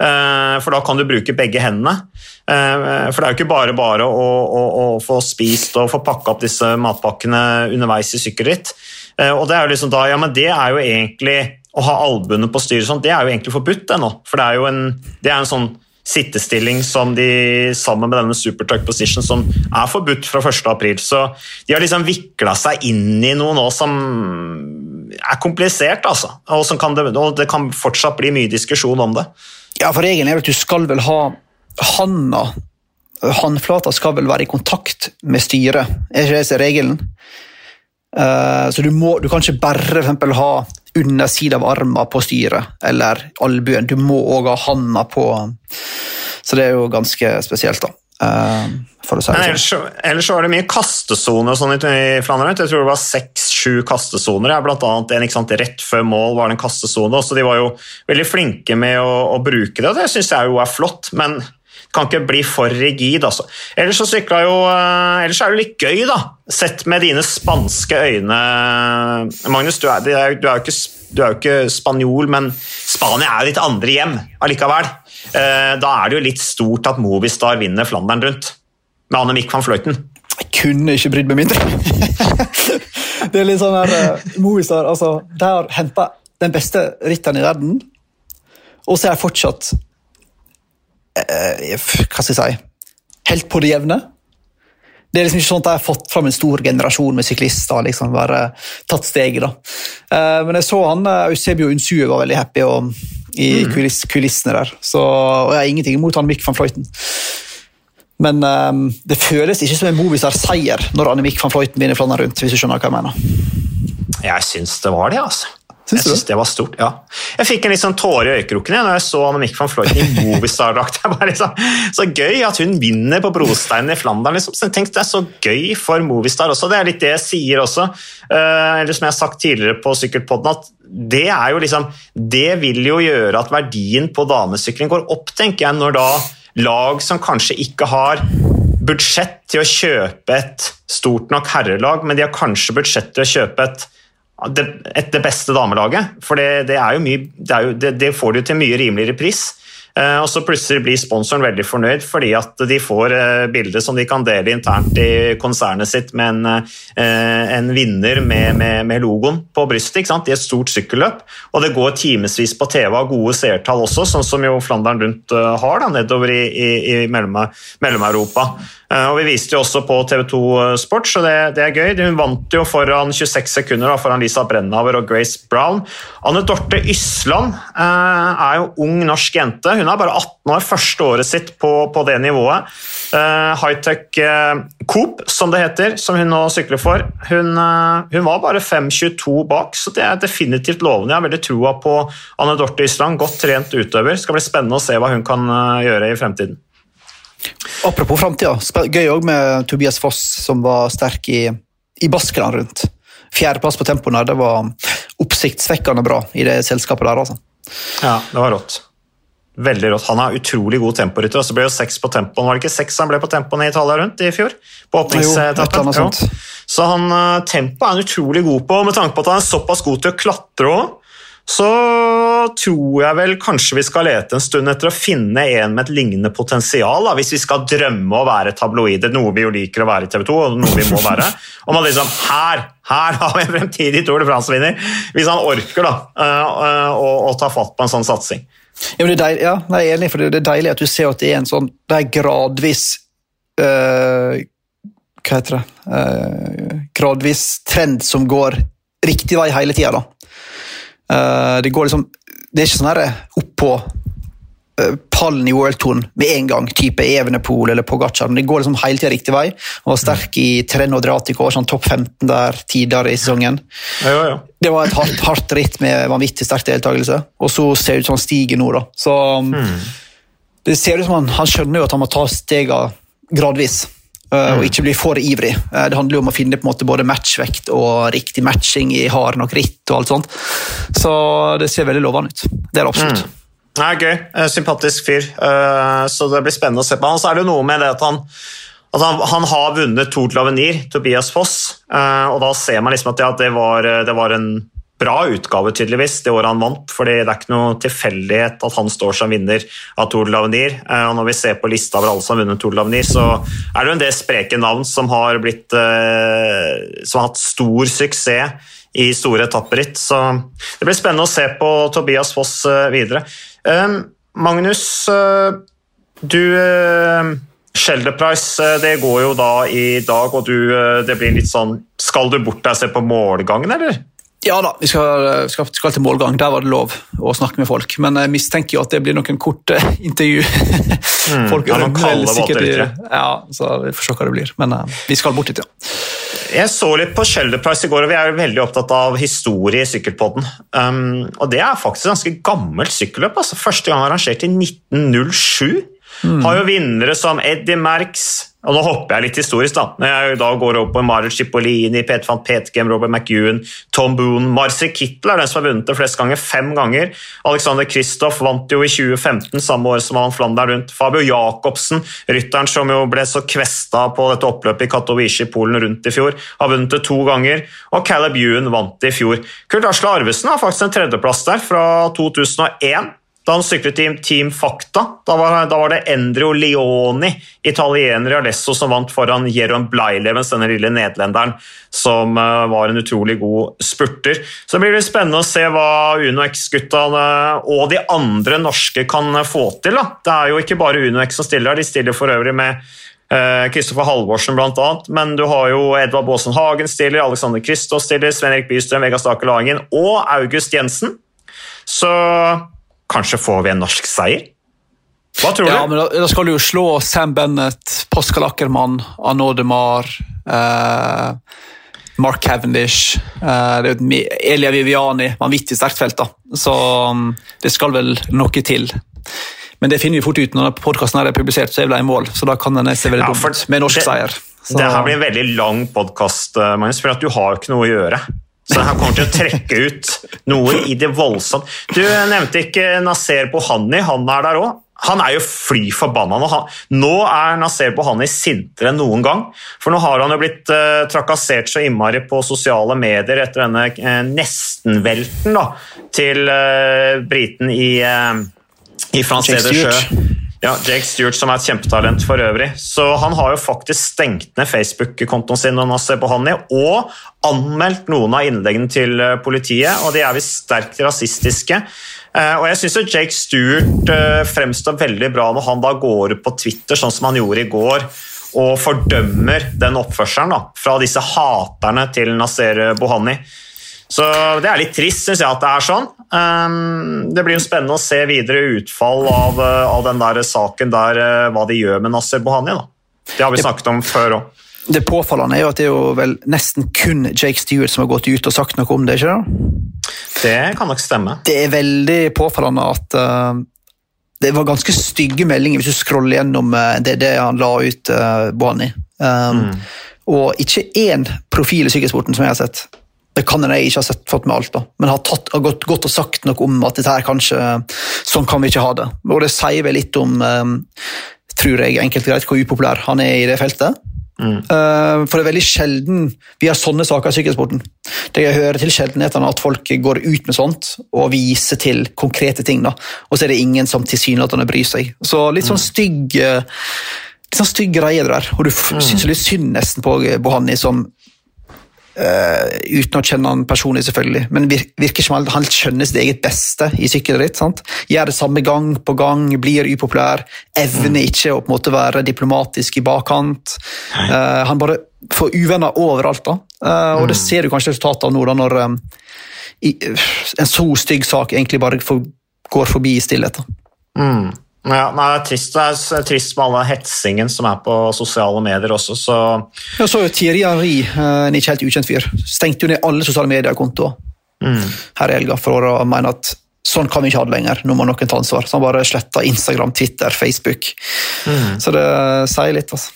Eh, for da kan du bruke begge hendene. Eh, for det er jo ikke bare bare å, å, å få spist og få pakka opp disse matpakkene underveis i sykkelritt. Eh, og det er jo liksom da, ja, men det er jo egentlig å ha albuene på styret sånn, det er jo egentlig forbudt det nå. For det er jo en, det er en sånn sittestilling som de, sammen med denne supertuck position, som er forbudt fra 1.4. Så de har liksom vikla seg inn i noe nå som er komplisert, altså. Og, kan det, og det kan fortsatt bli mye diskusjon om det. Ja, for regelen er at du skal vel ha handa Håndflata skal vel være i kontakt med styret, er ikke det som er regelen? Uh, så du, må, du kan ikke bare for ha undersida av armen på styret eller albuen. Du må òg ha handa på Så det er jo ganske spesielt, da. Uh, for å si det sånn. ellers ellers var det mye kastesoner sånn i Flandern. Jeg tror det var seks-sju kastesoner. Blant annet en sant, rett før mål var det en kastesone. Så de var jo veldig flinke med å, å bruke det, og det syns jeg jo er flott. men kan ikke bli for rigid, altså. Ellers så sykla jo uh, Ellers er det litt gøy, da. Sett med dine spanske øyne, Magnus. Du er, du er jo ikke du er jo ikke spanjol, men Spania er jo ditt andre hjem allikevel. Eh, da er det jo litt stort at Movistar vinner Flandern rundt med Annemiek van Fløyten. Jeg kunne ikke brydd meg mindre. det er litt sånn her, uh, Movistar altså, De har henta den beste ritteren i verden, og så er jeg fortsatt uh, Hva skal jeg si Helt på det jevne. Det er liksom ikke sånn at de har fått fram en stor generasjon med syklister. liksom bare tatt steget da. Uh, men jeg så han, Eusebio Unsue var veldig happy og, i mm. kulissene der. Så, og jeg har ingenting imot han Mick van Fløyten. Men um, det føles ikke som en Movistar-seier når Annemiek van Fløyten vinner Flandern rundt. hvis du skjønner hva Jeg mener. Jeg syns det var det, altså. Syns jeg syns det var stort, ja. Jeg fikk en litt sånn tåre i øyekroken når jeg så Annemiek van Fløyten i Movistar-drakt. (laughs) Liksom, så gøy at hun vinner på brosteinen i Flandern. Liksom. Så jeg tenkte Det er så gøy for Movistar også. Det er litt det jeg sier også. Uh, eller som jeg har sagt tidligere på Sykkelpodden, at det er jo liksom Det vil jo gjøre at verdien på damesykling går opp, tenker jeg, når da lag som kanskje ikke har budsjett til å kjøpe et stort nok herrelag, men de har kanskje budsjett til å kjøpe et, et det beste damelaget. For det, det, er jo mye, det, er jo, det, det får du til mye rimeligere pris. Eh, og så plutselig blir sponsoren veldig fornøyd fordi at de får eh, bilde som de kan dele internt i konsernet sitt med en, eh, en vinner med, med, med, logoen på brystet i et stort sykkelløp. Og det går timevis på TV av gode seertall også, sånn som jo Flandern rundt har da, nedover i, i, i Mellom-Europa. Og Vi viste jo også på TV2 Sport, så det, det, er gøy. Hun vant jo foran 26 sekunder da, foran Lisa Brennhaver og Grace Brown. Anne Dorte Ysland er jo ung norsk jente. Hun er bare 18 år, første året sitt på, på det nivået. Eh, Hightech eh, Coop, som det heter, som hun nå sykler for, hun, uh, hun var bare 5,22 bak, så det er definitivt lovende. Jeg har veldig troa på Anne Dorte Ysland, godt trent utøver. Det skal bli spennende å se hva hun kan gjøre i fremtiden. Apropos framtida, gøy òg med Tobias Foss, som var sterk i, i Baskeland rundt. Fjerdeplass på tempoen her, det var oppsiktsvekkende bra i det selskapet der. altså. Ja, det var rått. Veldig rått. Han har utrolig god temporytter. Så ble jo seks på tempoen. Var det ikke seks han ble på tempoen i Italia rundt i fjor? På åpningsetappen. Så han, uh, tempo er han utrolig god på. Med tanke på at han er såpass god til å klatre òg, så tror jeg vel kanskje vi skal lete en stund etter å finne en med et lignende potensial, da, hvis vi skal drømme å være tabloide, noe vi jo liker å være i TV 2, og noe vi må være. (laughs) Om man liksom Her! Her har vi en fremtidig Tour de France-vinner! Hvis han orker da, uh, å, å ta fatt på en sånn satsing. Ja, det er deilig, ja, jeg er enig, for det er deilig at du ser at det er en sånn Det er gradvis uh, Hva heter det uh, Gradvis trend som går riktig vei hele tida. Uh, det går liksom Det er ikke sånn oppå Eh, pallen i worldtouren med en gang, type Evenepool eller Pogacar. Men det går liksom hele tida riktig vei. Han var sterk i Treno Adriatico, sånn topp 15 der tidligere i sesongen. Ja, ja, ja. Det var et hardt, hardt, ritt med vanvittig sterk deltakelse, og så ser det ut som han stiger nå. da. Så hmm. Det ser ut som han, han skjønner jo at han må ta stegene gradvis. Uh, og ikke bli for ivrig. Uh, det handler jo om å finne på en måte både matchvekt og riktig matching i hard nok ritt. og alt sånt. Så det ser veldig lovende ut. Det er det absolutt. Mm. er gøy. Eh, sympatisk fyr. Eh, så det blir spennende å se på han. Så er det jo noe med det at han, at han, han har vunnet Tour de Lavenir, Tobias Foss, eh, og da ser man liksom at ja, det, var, det var en bra utgave, tydeligvis, det året han vant. fordi det er ikke noe tilfeldighet at han står som vinner av Tour de Lavenir. Og når vi ser på lista over alle som har vunnet Tour de Lavenir, så er det jo en del spreke navn som har, blitt, som har hatt stor suksess i store etapperitt. Så det blir spennende å se på Tobias Foss videre. Ehm, Magnus, eh, du eh, Shelter Price eh, det går jo da i dag, og du, det blir litt sånn Skal du bort deg og se på målgangen, eller? Ja da, vi skal, skal, skal, til målgang. Der var det lov å snakke med folk. Men jeg mistenker jo at det blir noen korte intervju. Mm, folk ja, noen kalde våter, Ja, så vi får se hva det blir. Men uh, vi skal bort dit, ja. Jeg så litt på Shelder Price i går, og vi er veldig opptatt av historie i sykkelpodden. Um, og det er faktisk et ganske gammelt sykkelløp. altså Første gang arrangert i 1907. Har jo vinnere som Eddie Merckx og Nå hopper jeg litt historisk, da. Når jeg da går opp på Marit Cipollini, Peter van Petgem, Robert McEwan, Tom Boone Marcy Kittel er den som har vunnet det flest ganger, fem ganger. Alexander Kristoff vant jo i 2015, samme år som han Flandern rundt. Fabio Jacobsen, rytteren som jo ble så kvesta på dette oppløpet i Katowice i Polen rundt i fjor, har vunnet det to ganger. Og Caleb Ewan vant det i fjor. Kurt Asle Arvesen har faktisk en tredjeplass der, fra 2001 da han syklet i Team Fakta. Da var, da var, det Endrio Leoni, italiener i Alesso, som vant foran Jeroen Bleilevens, denne lille nederlenderen, som uh, var en utrolig god spurter. Så det blir litt spennende å se hva Uno X-guttene og de andre norske kan få til. Da. Det er jo ikke bare Uno X som stiller her, de stiller for øvrig med Kristoffer uh, Halvorsen bl.a., men du har jo Edvard Baasen Hagen stiller, Alexander Kristoff stiller, Sven Erik Bystrøm, Vegard Stake Lagen og August Jensen. Så Kanskje får vi en norsk seier? Hva tror ja, du? Men da, da, skal du jo slå Sam Bennett, Pascal Ackermann, Arnaud de Mar, eh, Mark Cavendish eh, Elia Viviani. Vanvittig sterkt felt, da. Så um, det skal vel noe til. Men det finner vi fort ut når podkasten er publisert, så er det i mål. Så da kan den se veldig ja, dumt med norsk det, seier. Så. Det her blir en veldig lang podkast, eh, Magnus, for at du har jo ikke noe å gjøre. Så han kommer til å trekke ut noe i det voldsomme. Du nevnte ikke Naser Bohani, han er der òg. Han er jo fly forbanna nå. Nå er Naser Bohani sintere enn noen gang. For nå har han jo blitt uh, trakassert så innmari på sosiale medier etter denne uh, nestenvelten da, til uh, briten i, i Frans Sjø. Ja, Jake Stewart, som er et kjempetalent for øvrig. Så Han har jo faktisk stengt ned Facebook-kontoen sin og anmeldt noen av innleggene til eh, politiet, og de er visst sterkt rasistiske. Eh, og jeg syns Jake Stewart eh, fremstår veldig bra når han da går ut på Twitter, sånn som han gjorde i går, og fordømmer den oppførselen da, fra disse haterne til Nasser Bohani. Så det er litt trist, syns jeg, at det er sånn. Ehm, det blir jo spennende å se videre utfall av, eh, av den der saken der, eh, hva de gjør med Nasser Bohani. Da. Det har vi snakket om før òg. Det påfallende er jo at det er jo vel nesten kun Jake Stewart som har gått ut og sagt noe om det, ikke det? Det kan nok stemme. Det er veldig påfallende at uh, det var ganske stygge meldinger hvis du scroller gjennom det, det han la ut, uh, Bohani. Um, mm. Og ikke én profil i sykkelsporten som jeg har sett det kan jeg ikke ha sett, fått med alt, da. men har, tatt, har gått, gått, og sagt noe om at dette her kanskje, sånn kan vi ikke ha det. Og det sier vel litt om, um, tror jeg, enkelt greit, hvor upopulær han er i det feltet. Mm. Uh, for det er veldig sjelden vi har sånne saker i sykkelsporten. Det jeg hører til sjeldenhetene at folk går ut med sånt og viser til konkrete ting, da. og så er det ingen som tilsynelatende bryr seg. Så litt sånn mm. stygg litt sånn stygg greie det der. Og du mm. syns litt synd nesten på Bohani, som Uh, uten å kjenne han personlig, selvfølgelig, men virker som han skjønner sitt eget beste i sykkelritt. sant? Gjør det samme gang på gang, blir upopulær, evner mm. ikke å på en måte være diplomatisk i bakkant. Uh, han bare får uvenner overalt, da. Uh, og det mm. ser du kanskje resultatet av nå, da, når um, i, en så stygg sak egentlig bare for, går forbi i stillhet. Mm. Ja, nei, det, er trist, det er trist med alle hetsingen som er på sosiale medier også, så Jeg så jo Thierry Henry, eh, en ikke helt ukjent fyr, stengte jo ned alle sosiale medier-kontoer mm. her i helga for å mene at sånn kan vi ikke ha det lenger, nå må noen ta ansvar. Så han bare sletta Instagram, Twitter, Facebook. Mm. Så det sier litt, altså.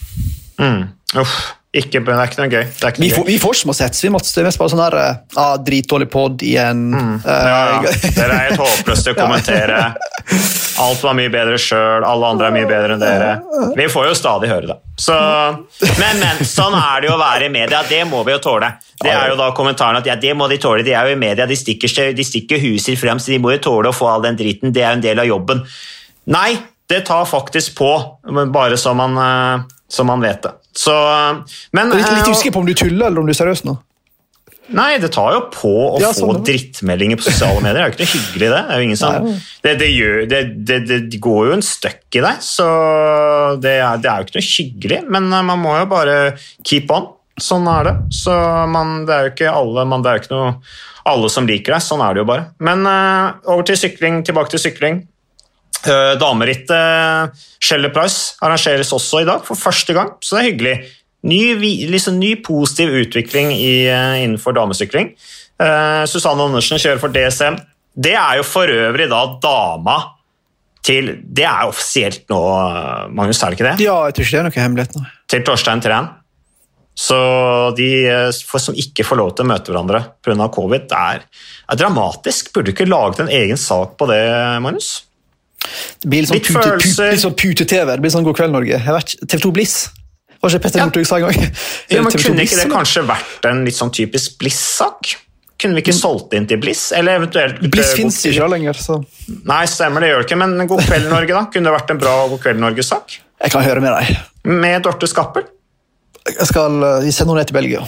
Mm. Uff. Ikke, det er ikke noe gøy. Ikke vi, får, vi, får, ikke. Vi måtte mest bare sånn her ah, Dritdårlig pod igjen. Mm. Ja, ja. (laughs) Dere er helt håpløse til å kommentere. Alt var mye bedre sjøl, alle andre er mye bedre enn dere. Vi får jo stadig høre det. Så, men, men, sånn er det jo å være i media. Det må vi jo tåle. Det er jo da kommentaren at ja, det må de tåle. De er jo i media, de stikker, de stikker huset frem, så de må jo tåle å få all den driten. Det er jo en del av jobben. Nei, det tar faktisk på, bare så man, eh, så man vet det. Så, men, litt, litt eh, usikker på om du tuller eller om du er seriøs nå? Nei, det tar jo på å ja, sånn, få drittmeldinger på sosiale medier. Det er jo ikke noe hyggelig, det. Det, jo ingen som, det, det, gjør, det, det går jo en støkk i deg, så det er, det er, jo ikke noe hyggelig. Men eh, man må jo bare keep on. Sånn er det. Så man, det er jo ikke alle, man, det er jo ikke noe, alle som liker deg. Sånn er det jo bare. Men uh, over til sykling, tilbake til sykling. Uh, Damerittet Sheller Price arrangeres også i dag, for første gang, så det er hyggelig. Ny, liksom, ny positiv utvikling i, uh, innenfor damesykling. Uh, Susanne Andersen kjører for DSM. Det er jo for øvrig da dama til Det er offisielt nå, Magnus, er det ikke det? Ja, jeg tror ikke det er noe hemmelighet nå. Til Torstein Træn. Så de for, som ikke får lov til å møte hverandre pga. covid, det er, er dramatisk. Burde du ikke laget en egen sak på det, Magnus? Det blir litt sånn pute-TV. Pute, litt sånn pute-TV. Det blir sånn God kveld, Norge. Vet TV2 Bliss. Var ikke Petter Ja. Northug sa en gang? Ja, men Kunne Bliss, ikke det eller? kanskje vært en litt sånn typisk Bliss-sak? Kunne vi ikke solgt inn til Bliss? Eller eventuelt Bliss eh, fins God- ikke lenger, så Nei, stemmer, det gjør det ikke. Men God kveld, Norge, da? Kunne det vært en bra God kveld, Norge-sak? jeg kan høre med deg. Med Dorte Skappel? Jeg skal eh, vi sender henne ned til Belgia.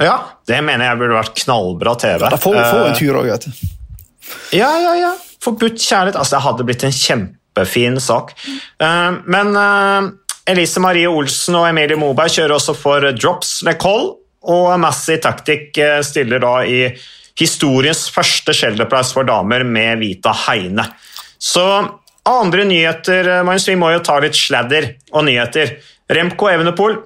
Ja, det mener jeg burde vært knallbra TV. Da får vi få en Eh, tur òg, vet du. Ja, ja, ja. Forbudt kjærlighet. Altså, det hadde blitt en kjempefin sak. Uh, men uh, Elise Marie Olsen og Emilie Moberg kjører også for Drops Lecole, og Massey Tactic eh, stiller da i historiens første Shelterprice for damer med Vita Heine. Så andre nyheter, Magnus, vi må jo ta litt sladder og nyheter. Remco Evenepool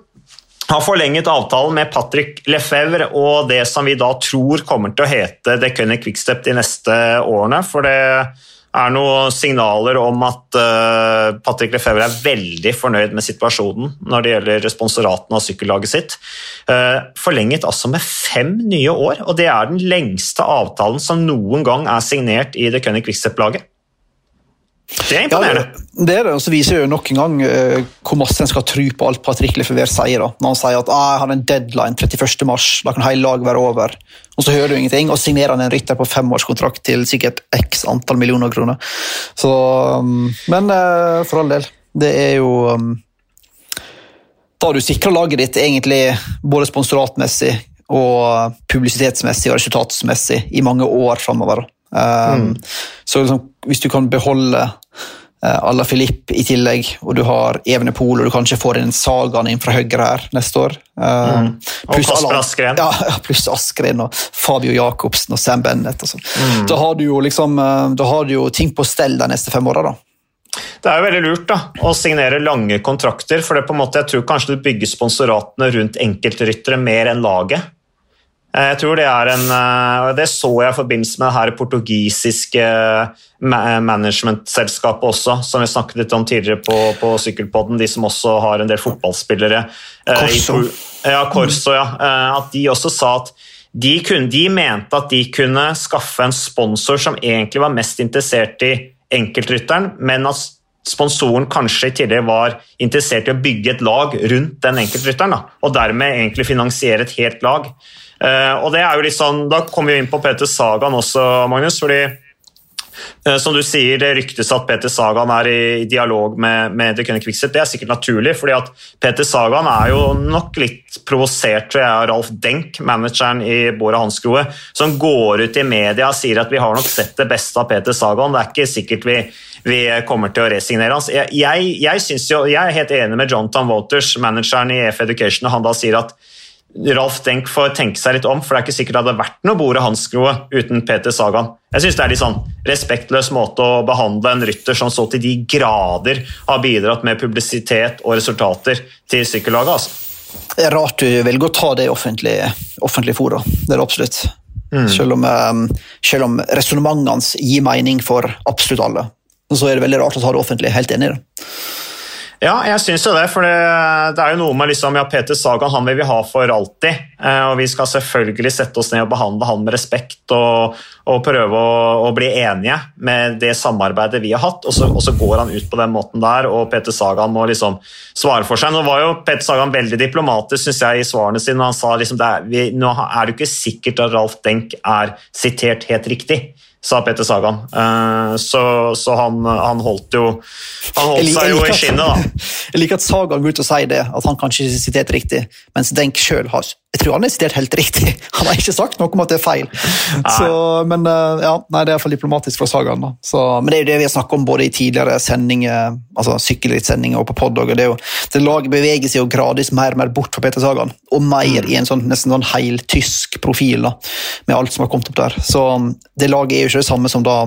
har forlenget avtalen med Patrick Lefebvre og det som vi da tror kommer til å hete The Cunning Quickstep de neste årene. For det er noen signaler om at eh, Patrick Lefebvre er veldig fornøyd med situasjonen når det gjelder sponsoraten av sykkellaget sitt. Eh, forlenget altså med fem nye år, og det er den lengste avtalen som noen gang er signert i The Cunning Quickstep-laget. Det er Ja, det er det, og så viser jo nok en gang eh, hvor masse en skal tro på alt Patrick Lefebvre sier. da. Når han sier at ah, jeg har en deadline 31. mars, da kan hele laget være over. Og så hører du ingenting, og signerer han en rytter på femårskontrakt til sikkert x antall millioner kroner. Så, um, men eh, for all del, det er jo um, Da har du sikra laget ditt egentlig både sponsoratmessig og publisitetsmessig og resultatsmessig i mange år framover. Um, Så liksom, hvis du kan beholde uh, Alla Filip i tillegg, og du har Evenepool, og du kanskje får inn Sagaen inn fra høyre her neste år um, Og pluss Askren. Ja, (laughs) pluss Askren og Fabio Jacobsen og Sam Bennett. Og mm. Da har du jo liksom, uh, da har du jo ting på stell de neste fem åra. da. Det er jo veldig lurt da, å signere lange kontrakter, for det på en måte, jeg tror kanskje du bygger sponsoratene rundt enkeltryttere mer enn laget. Eh, Jeg tror Det er en, eh, det så jeg i forbindelse med det her portugisiske ma- managementselskapet også, som vi snakket litt om tidligere på, på Sykkelpodden, de som også har en del fotballspillere. eh, Corso. Ja, Corso, ja. Eh, At de også sa at de, kunne, de mente at de kunne skaffe en sponsor som egentlig var mest interessert i enkeltrytteren, men at sponsoren kanskje i tillegg var interessert i å bygge et lag rundt den enkeltrytteren, da, og dermed egentlig finansiere et helt lag. Eh, og det er jo litt sånn, Da kommer vi inn på Peter Sagan også, Magnus. fordi Eh, Som du sier, Det ryktes at Peter Sagan er i dialog med, med Cunning Quickstep. Det er sikkert naturlig, fordi at Peter Sagan er jo nok litt provosert tror jeg, av Ralf Denk, manageren i Bora Hansgrohe, som går ut i media og sier at vi har nok sett det beste av Peter Sagan. Det er ikke sikkert vi, vi kommer til å resignere hans. Jeg, jeg, jeg, jo, jeg er helt enig med Jonathan Waters, manageren i EF Education, og han da sier at Ralf Denk får tenke seg litt om, for det er ikke sikkert det hadde vært noe Bore Hansgrohe uten Peter Sagan. Jeg synes det er litt sånn respektløs måte å behandle en rytter som så til de grader har bidratt med publisitet og resultater til sykkellaget. Altså. Det er rart du velger å ta det i offentlige offentlig fora. Det er det absolutt. Selv om, um, selv om resonnementene hans gir mening for absolutt alle. Så er det veldig rart å ta det offentlig. Helt enig i det. Ja, jeg syns jo det, for det, det er jo noe med liksom, ja, Peter Sagan han vil vi ha for alltid. Eh, og vi skal selvfølgelig sette oss ned og behandle han med respekt og, og prøve å, å bli enige med det samarbeidet vi har hatt. Og så, og så går han ut på den måten der, og Peter Sagan må liksom svare for seg. Nå var jo Peter Sagan veldig diplomatisk synes jeg, i svarene sine han sa liksom, er, vi, nå er det ikke sikkert at Ralf Denk er sitert helt riktig sa Peter Sagan. Eh, så, så han, han holdt jo Han holdt seg jo i skinnet, da. (laughs) Jeg liker at Sagan går ut og sier det, at han kanskje ikke siterte riktig, mens Denk sjøl har Jeg tror han er sitert helt riktig. (laughs) Han har ikke sagt noe om at det er feil. Så, men eh, ja, nei, det er iallfall diplomatisk fra Sagan. Da. Så, men det er jo det vi har snakket om både i tidligere sendinger, altså sykkelrittsendinger og på pod. Det, jo, det laget beveger seg jo gradvis mer og mer bort fra Peter Sagan, og mer i en sånn, nesten sånn heltysk profil, da, med alt som har kommet opp der. Så det laget er jo ikke det samme som da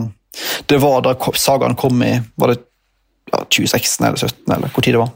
det var da Sagan kom i var det ja, 2016 eller 2017, eller hvor tid det var.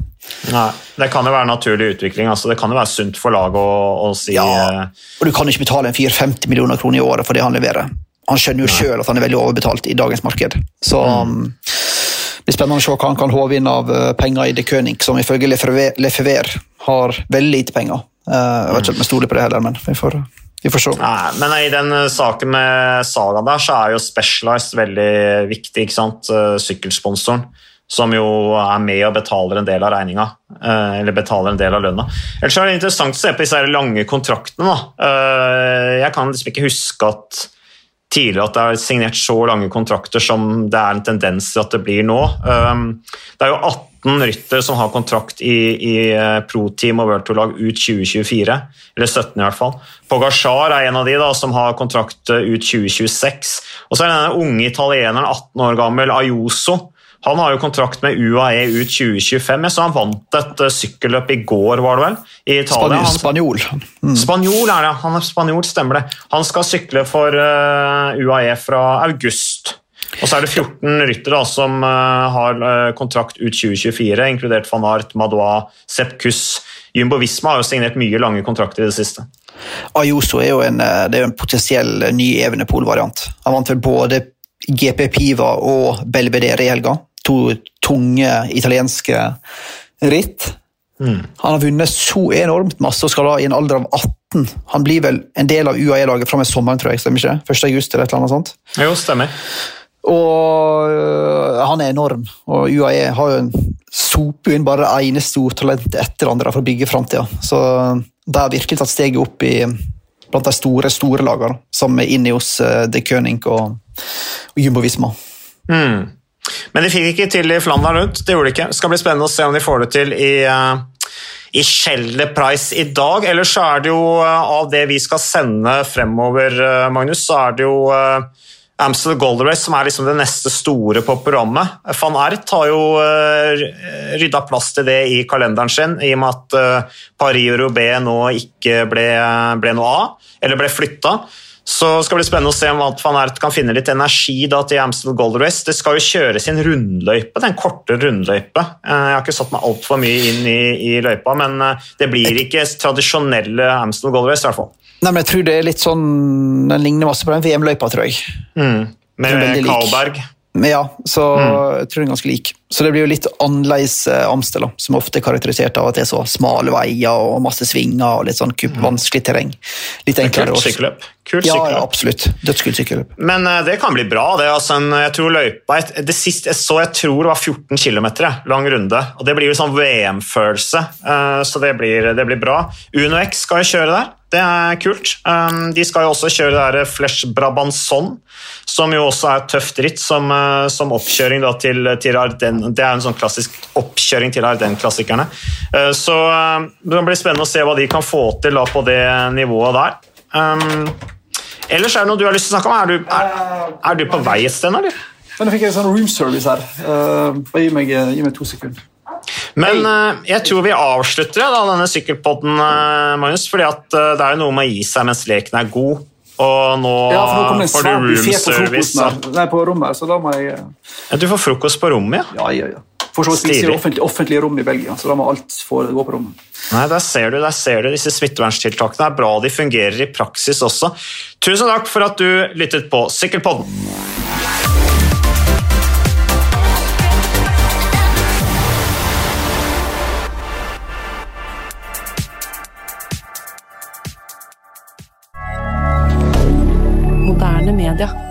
Nei, det kan jo være naturlig utvikling. Altså, det kan jo være sunt for laget å, å si Ja, eh, og du kan ikke betale en 4-50 millioner kroner i året for det han leverer. Han skjønner jo sjøl at han er veldig overbetalt i dagens marked. Så det blir spennende å se hva han kan håve inn av eh, penger i De König, som ifølge Lefever har veldig lite penger. Jeg vet ikke om jeg stoler på det heller, men vi får, vi får se. Nei, men i den saken med Saga der, så er jo Specialized veldig viktig. ikke sant? Sykkelsponsoren som jo er med og betaler en del av regninga. Eh, eller betaler en del av lønna. Ellers er det interessant å se på disse lange kontraktene. Da. jeg kan liksom ikke huske at tidligere at det er signert så lange kontrakter som det er en tendens til at det blir nå. Eh, det er jo 18 ryttere som har kontrakt i, i pro-team og World Tour-lag ut 2024. Eller 17 i hvert fall. Pogasjar er en av de da, som har kontrakt ut 2026. Og så er det denne unge italieneren, 18 år gammel, Ayoso, han har jo kontrakt med UAE ut 2025, så han vant et uh, sykkelløp i går, var det vel? I Italia. Spanjol. Mm. Spanjol er det, han er spanjol, stemmer det. Han skal sykle for uh, UAE fra august. Og så er det 14 ryttere som uh, har kontrakt ut 2024, inkludert van Art, Madois, Sepp Kuss. Jumbo Visma har jo signert mye lange kontrakter i det siste. Ayoso er jo en, er en potensiell ny Evenepool-variant. Han vant vel både GP Piva og Belvedere i helga to tunge italienske ritt. Mm. Han har vunnet så enormt masse og skal da i en alder av 18 Han blir vel en del av UAE-laget fram i sommeren, tror jeg. stemmer ikke? 1. august eller et eller annet sånt. Jo, stemmer. Og øh, han er enorm, og UAE har jo en soper inn bare det ene stortalentet etter andre for å bygge framtida. Så de har virkelig tatt steget opp i blant de store store lagene, som er inne hos uh, De König og, og Jumbo Visma. Mm. Men de fikk ikke til i Flandern rundt. Det gjorde de ikke. Det skal bli spennende å se om de får det til i, uh, i Schelde Price i dag. Ellers er det jo uh, av det vi skal sende fremover, uh, Magnus, så er det jo Amstel Gold Race som er liksom det neste store på programmet. Van Ert har jo rydda plass til det i kalenderen sin, i og med at Paris Roubais nå ikke ble, ble noe av, eller ble flytta. Så skal det bli spennende å se om van Ert kan finne litt energi da, til Amstel Gold Race. Det skal jo kjøres i en rundløype, den korte rundløype. Eh, jeg har ikke satt meg altfor mye inn i, i, løypa, men eh, det blir ikke tradisjonelle Amstel Gold Race. i hvert fall. Nei, men jeg tror det er litt sånn, Den ligner masse på den VM-løypa, tror jeg. Mm, med Karlberg. Ja, så mm. jeg tror den er ganske lik. Så det blir jo litt annerledes eh, Amstel, som ofte er karakterisert av at det er så smale veier og masse svinger og litt sånn kupp, mm. vanskelig terreng. Litt enklere. Kult sykkelløp. Kult ja, ja, absolutt. Dødskult sykkelløp. Men uh, det kan bli bra. det. Altså, en, jeg tror løypa Det siste jeg så, jeg tror det var 14 km lang runde. og Det blir jo sånn VM-følelse, uh, så det blir, det blir bra. UnoX skal jo kjøre der. Det er kult. Um, de skal jo også kjøre det her Flesh Brabanson, som jo også er tøft ritt som, uh, som oppkjøring til, til Ardennes. Det er en sånn klassisk oppkjøring til Ardennes-klassikerne. Uh, så uh, det blir spennende å se hva de kan få til da, på det nivået der. Um, ellers er det noe du har lyst til å snakke om? Er du, er, er du på vei et sted, eller? Men jeg fikk en sånn room service her. gi, meg, gi meg to sekunder. Men uh, jeg tror vi avslutter da, denne sykkelpodden, uh, Magnus. fordi at uh, det er jo noe med å gi seg mens leken er god. Og nå, ja, for nå får du room service. Nei, på rommet, så da må jeg ja, Du får frokost på rommet, ja? Ja, ja, ja. For så spiser i offentlig, offentlige rom i Belgia, så da må alt gå på rommet. Nei, Der ser du, der ser du disse smitteverntiltakene. er bra de fungerer i praksis også. Tusen takk for at du lyttet på Sykkelpodden. Media.